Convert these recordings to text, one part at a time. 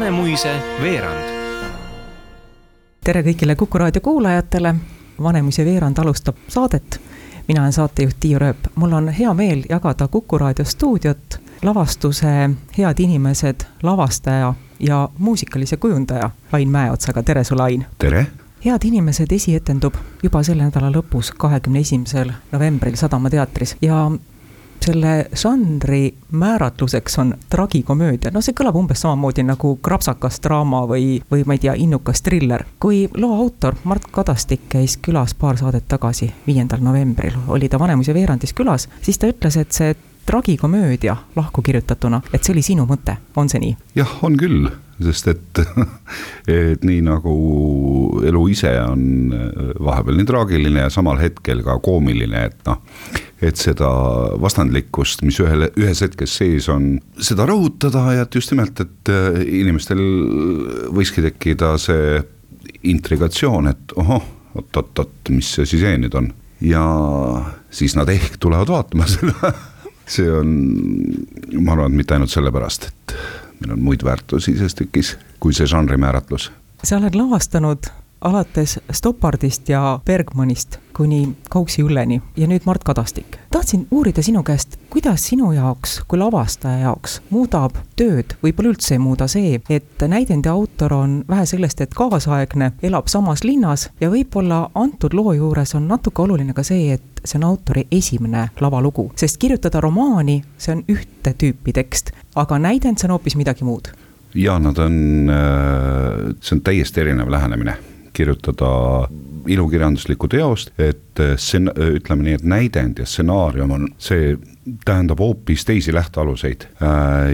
Vanemuise veerand. tere kõigile Kuku raadio kuulajatele, Vanemuise veerand alustab saadet. mina olen saatejuht Tiia Rööp, mul on hea meel jagada Kuku raadio stuudiot lavastuse head inimesed, lavastaja ja muusikalise kujundaja Ain Mäeotsaga, tere sulle, Ain! tere! head inimesed esietendub juba selle nädala lõpus, kahekümne esimesel novembril Sadama teatris ja selle žanri määratluseks on tragikomöödia, no see kõlab umbes samamoodi nagu krapsakas draama või, või ma ei tea, innukas triller. kui loo autor Mart Kadastik käis külas paar saadet tagasi, viiendal novembril, oli ta Vanemuise veerandis külas, siis ta ütles, et see tragikomöödia lahku kirjutatuna, et see oli sinu mõte, on see nii? jah, on küll, sest et, et nii nagu elu ise on vahepeal nii traagiline ja samal hetkel ka koomiline, et noh, et seda vastandlikkust, mis ühel, ühes hetkes sees on, seda rõhutada ja et just nimelt, et inimestel võiski tekkida see intrigatsioon, et ohoh, oot-oot-oot, mis see siis see nüüd on. ja siis nad ehk tulevad vaatama seda see on, ma arvan, et mitte ainult sellepärast, et meil on muid väärtusi selles tükis, kui see žanri määratlus. sa oled lavastanud alates Stoppardist ja Bergmanist kuni Kauksi õlleni ja nüüd Mart Kadastik. tahtsin uurida sinu käest, kuidas sinu jaoks kui lavastaja jaoks muudab tööd, võib-olla üldse ei muuda see, et näidendi autor on vähe sellest, et kaasaegne, elab samas linnas ja võib-olla antud loo juures on natuke oluline ka see, et see on autori esimene lavalugu, sest kirjutada romaani, see on ühte tüüpi tekst, aga näidend, see on hoopis midagi muud. Ja nad on, see on täiesti erinev lähenemine kirjutada ilukirjanduslikku teost, et sen-, ütleme nii, et näidend ja stsenaarium on, see tähendab hoopis teisi lähtealuseid.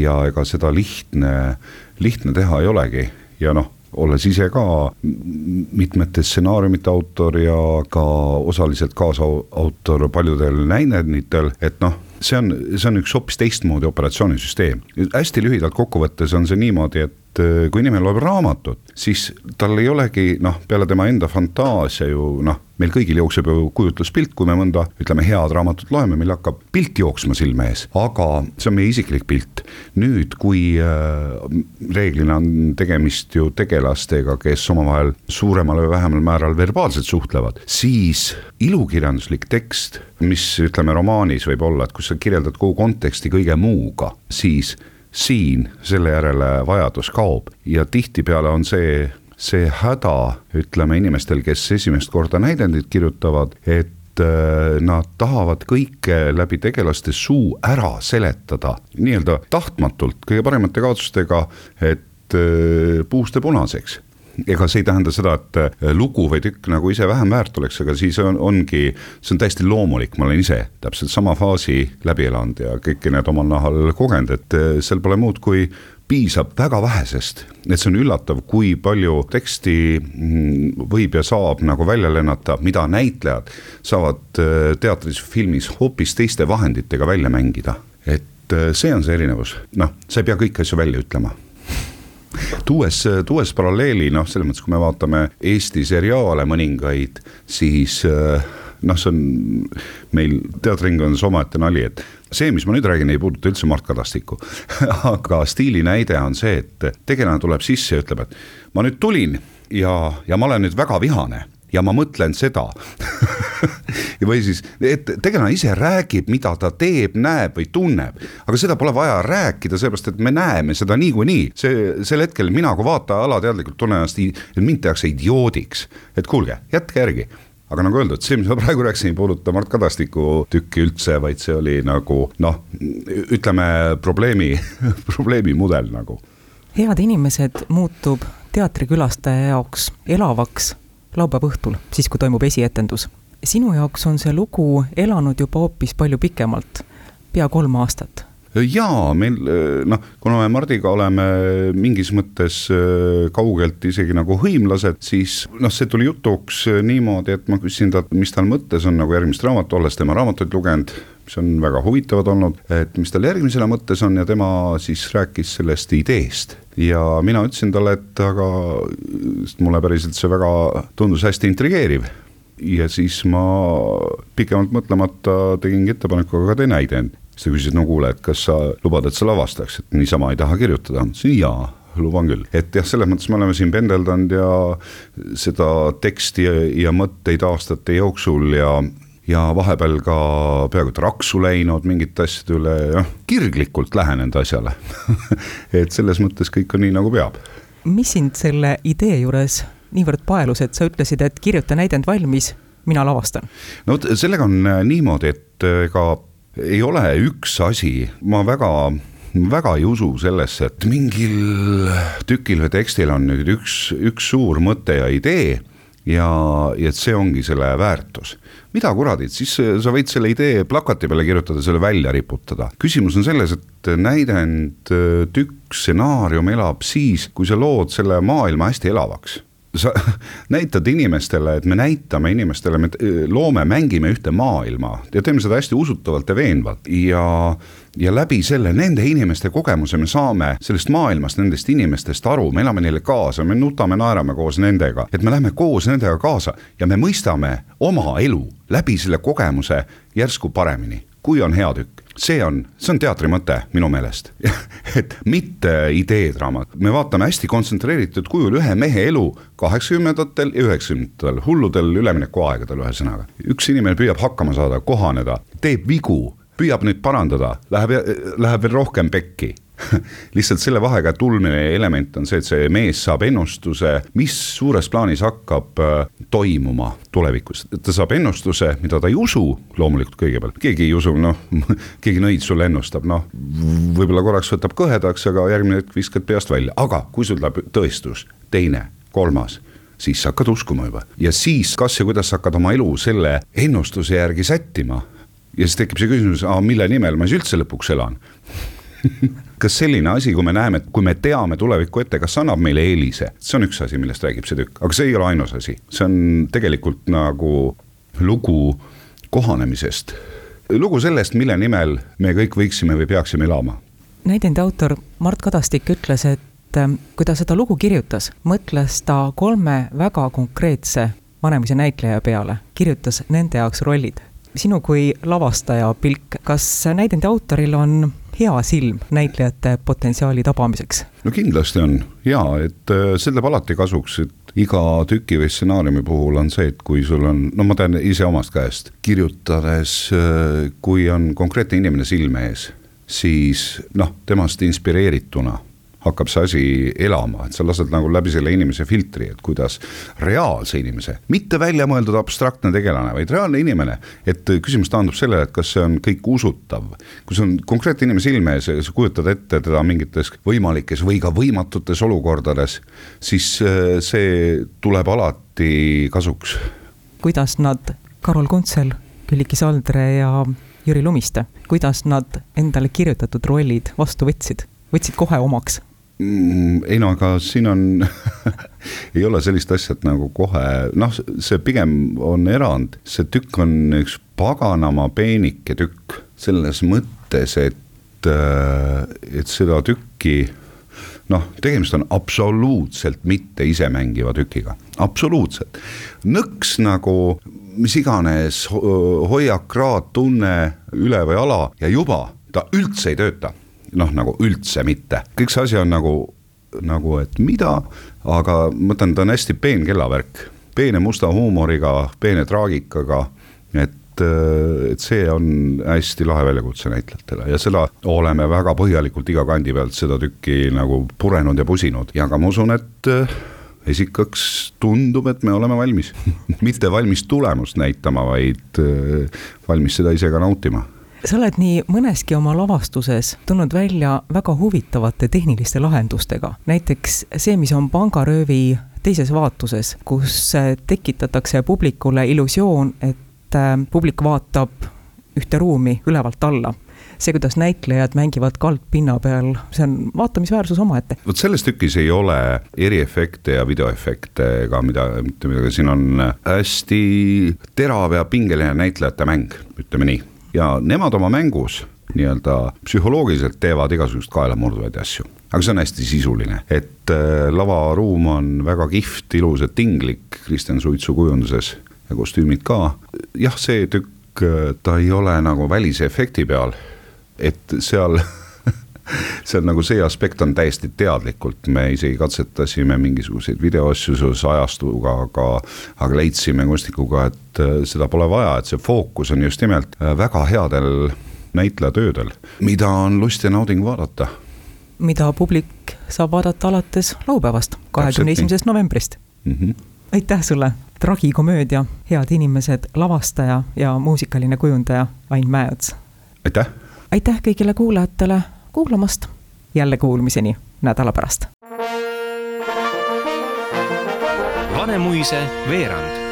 ja ega seda lihtne, lihtne teha ei olegi ja noh, olles ise ka mitmete stsenaariumite autor ja ka osaliselt kaasautor paljudel näidenditel, et noh see on, see on üks hoopis teistmoodi operatsioonisüsteem. hästi lühidalt kokku võttes on see niimoodi, et kui inimene loeb raamatut, siis tal ei olegi noh, peale tema enda fantaasia ju noh, meil kõigil jookseb ju kujutluspilt, kui me mõnda, ütleme, head raamatut loeme, meil hakkab pilt jooksma silme ees, aga see on meie isiklik pilt. nüüd, kui äh, reeglina on tegemist ju tegelastega, kes omavahel suuremal või vähemal määral verbaalselt suhtlevad, siis ilukirjanduslik tekst, mis ütleme romaanis võib olla, et kus sa kirjeldad kogu konteksti kõige muuga, siis siin selle järele vajadus kaob. Ja tihtipeale on see, see häda, ütleme inimestel, kes esimest korda näidendit kirjutavad, et äh, nad tahavad kõike läbi tegelaste suu ära seletada, nii-öelda tahtmatult, kõige paremate kavatsustega, et äh, puust ja punaseks ega see ei tähenda seda, et äh, lugu või tükk nagu ise vähem väärt oleks, aga siis on, ongi, see on täiesti loomulik, ma olen ise täpselt sama faasi läbi elanud ja kõiki need omal nahal kogenud, et äh, seal pole muud kui piisab väga vähesest, et see on üllatav, kui palju teksti mm, võib ja saab nagu välja lennata, mida näitlejad saavad äh, teatris, filmis hoopis teiste vahenditega välja mängida. et see on see erinevus, noh, sa ei pea kõiki asju välja ütlema tuues, tuues paralleeli, noh, selles mõttes, kui me vaatame Eesti seriaale mõningaid, siis noh, see on meil teatriringkondades omaette nali, et see, mis ma nüüd räägin, ei puuduta üldse Mart Kadastikku. Aga stiili näide on see, et tegelane tuleb sisse ja ütleb, et ma nüüd tulin ja, ja ma olen nüüd väga vihane ja ma mõtlen seda. Või siis, et tegelane ise räägib, mida ta teeb, näeb või tunneb, aga seda pole vaja rääkida, sellepärast et me näeme seda niikuinii. see, sel hetkel mina kui vaataja alateadlikult tunnen ennast, et mind tehakse idioodiks, et kuulge, jätke järgi. Aga nagu öeldud, see, mis ma praegu rääkisin, ei puuduta Mart Kadastiku tükki üldse, vaid see oli nagu noh, ütleme probleemi probleemi mudel nagu. head inimesed muutub teatrikülastaja jaoks elavaks laupäeva õhtul, siis kui toimub esietendus. sinu jaoks on see lugu elanud juba hoopis palju pikemalt, pea kolm aastat. jaa, meil noh, kuna me Mardiga oleme mingis mõttes kaugelt isegi nagu hõimlased, siis noh, see tuli jutuks niimoodi, et ma küsisin talt, mis tal mõttes on nagu järgmist raamatut, olles tema raamatuid lugenud, mis on väga huvitavad olnud, et mis tal järgmisena mõttes on ja tema siis rääkis sellest ideest. ja mina ütlesin talle, et aga mulle päriselt see väga tundus hästi intrigeeriv ja siis ma pikemalt mõtlemata tegingi ettepaneku, aga tee näidend. siis ta küsis, et no kuule, et kas sa lubad, et sa lavastaks, et niisama ei taha kirjutada, ma ütlesin jaa luban küll, et jah, selles mõttes me oleme siin pendeldanud ja seda teksti ja, ja mõtteid aastate jooksul ja ja vahepeal ka peaaegu et raksu läinud mingite asjade üle, jah, kirglikult lähenenud asjale et selles mõttes kõik on nii, nagu peab. mis sind selle idee juures niivõrd paelus, et sa ütlesid, et kirjuta näidend valmis, mina lavastan? no vot, sellega on äh, niimoodi, et äh, ega ei ole üks asi, ma väga väga ei usu sellesse, et mingil tükil või tekstil on nüüd üks, üks suur mõte ja idee ja, ja see ongi selle väärtus. mida kuradit, siis sa võid selle idee plakati peale kirjutada, selle välja riputada. küsimus on selles, et näidend, tükk, stsenaarium elab siis, kui sa lood selle maailma hästi elavaks sa näitad inimestele, et me näitame inimestele, me loome, mängime ühte maailma. Ja teeme seda hästi usutavalt ja veenvalt. Ja ja läbi selle, nende inimeste kogemuse me saame sellest maailmast, nendest inimestest aru, me elame neile kaasa, me nutame, naerame koos nendega, et me läheme koos nendega kaasa ja me mõistame oma elu läbi selle kogemuse järsku paremini, kui on hea tükk see on, see on teatri mõte minu meelest. Et mitte ideedraamat, me vaatame hästi kontsentreeritud kujul ühe mehe elu kaheksakümnendatel ja üheksakümnendatel, hulludel üleminekuaegadel, ühesõnaga. üks inimene püüab hakkama saada, kohaneda, teeb vigu, püüab neid parandada, läheb, läheb veel rohkem pekki lihtsalt selle vahega, et ulmine element on see, et see mees saab ennustuse, mis suures plaanis hakkab äh, toimuma tulevikus. ta saab ennustuse, mida ta ei usu, loomulikult kõigepealt, keegi ei usu, noh, keegi nõid sulle ennustab, noh, võib-olla korraks võtab kõhedaks, aga järgmine hetk viskad peast välja, aga kui sul tuleb tõestus, teine, kolmas siis sa hakkad uskuma juba ja siis, kas ja kuidas sa hakkad oma elu selle ennustuse järgi sättima. ja siis tekib see küsimus, mille nimel ma siis üldse lõpuks elan kas selline asi, kui me näeme, et kui me teame tulevikku ette, kas annab meile eelise, see on üks asi, millest räägib see tükk, aga see ei ole ainus asi, see on tegelikult nagu lugu kohanemisest. lugu sellest, mille nimel me kõik võiksime või peaksime elama. näidendi autor Mart Kadastik ütles, et ähm, kui ta seda lugu kirjutas, mõtles ta kolme väga konkreetse vanemise näitleja peale, kirjutas nende jaoks rollid. sinu kui lavastaja pilk, kas näidendi autoril on hea silm näitlejate potentsiaali tabamiseks? no kindlasti on ja, et äh, see teeb alati kasuks, et iga tüki või stsenaariumi puhul on see, et kui sul on, no ma tean ise omast käest, kirjutades, äh, kui on konkreetne inimene silme ees, siis noh, temast inspireerituna hakkab see asi elama, et sa lased nagu läbi selle inimese filtri, et kuidas reaalse inimese, mitte väljamõeldud abstraktne tegelane, vaid reaalne inimene. et küsimus taandub sellele, et kas see on kõik usutav. kui see on konkreetne inimene silme ees ja sa kujutad ette teda mingites võimalikes või ka võimatutes olukordades, siis äh, see tuleb alati kasuks. kuidas nad, Karol Kuntsel, Külliki Saldre ja Jüri Lumiste, kuidas nad endale kirjutatud rollid vastu võtsid, võtsid kohe omaks ei no aga siin on ei ole sellist asja, et nagu kohe noh, see pigem on erand, see tükk on üks paganama peenike tükk selles mõttes, et, äh, et seda tükki noh, tegemist on absoluutselt mitte isemängiva tükiga, absoluutselt. nõks nagu mis iganes hoiak, kraad, tunne üle või ala ja juba ta üldse ei tööta noh, nagu üldse mitte, kõik see asi on nagu, nagu et mida, aga ma mõtlen, ta on hästi peen kellavärk, peene musta huumoriga, peene traagikaga, et et see on hästi lahe väljakutse näitlejatele. Ja seda oleme väga põhjalikult iga kandi pealt seda tükki nagu purenud ja pusinud. Ja ka ma usun, et esikaks tundub, et me oleme valmis. Mitte valmis tulemust näitama, vaid valmis seda ise ka nautima sa oled nii mõneski oma lavastuses tulnud välja väga huvitavate tehniliste lahendustega, näiteks see, mis on pangaröövi teises vaatuses, kus tekitatakse publikule illusioon, et äh, publik vaatab ühte ruumi ülevalt alla. see, kuidas näitlejad mängivad kaldpinna peal, see on vaatamisväärsus omaette. vot selles tükis ei ole eriefekte ja videoefekte ega mida, mitte midagi, siin on hästi terav ja pingeline näitlejate mäng, ütleme nii. Ja nemad oma mängus nii-öelda psühholoogiliselt teevad igasuguseid kaelamurduvaid asju aga see on hästi sisuline, et äh, lavaruum on väga kihvt, ilus ja tinglik Kristjan Suitsu kujunduses ja kostüümid ka. jah, see tükk, äh, ta ei ole nagu välise efekti peal, et seal see on nagu see aspekt on täiesti teadlikult, me isegi katsetasime mingisuguseid videoasju seoses ajastuga, aga, aga leidsime kunstnikuga, et äh, seda pole vaja, et see fookus on just nimelt väga headel näitlejatöödel, mida on lust ja nauding vaadata mida publik saab vaadata alates laupäevast, kahekümne esimesest novembrist mm. -hmm. aitäh sulle, tragikomöödia Head inimesed, lavastaja ja muusikaline kujundaja Ain Mäeots. aitäh. aitäh kõigile kuulajatele kuulamast, jälle kuulmiseni nädala pärast. Vanemuise veerand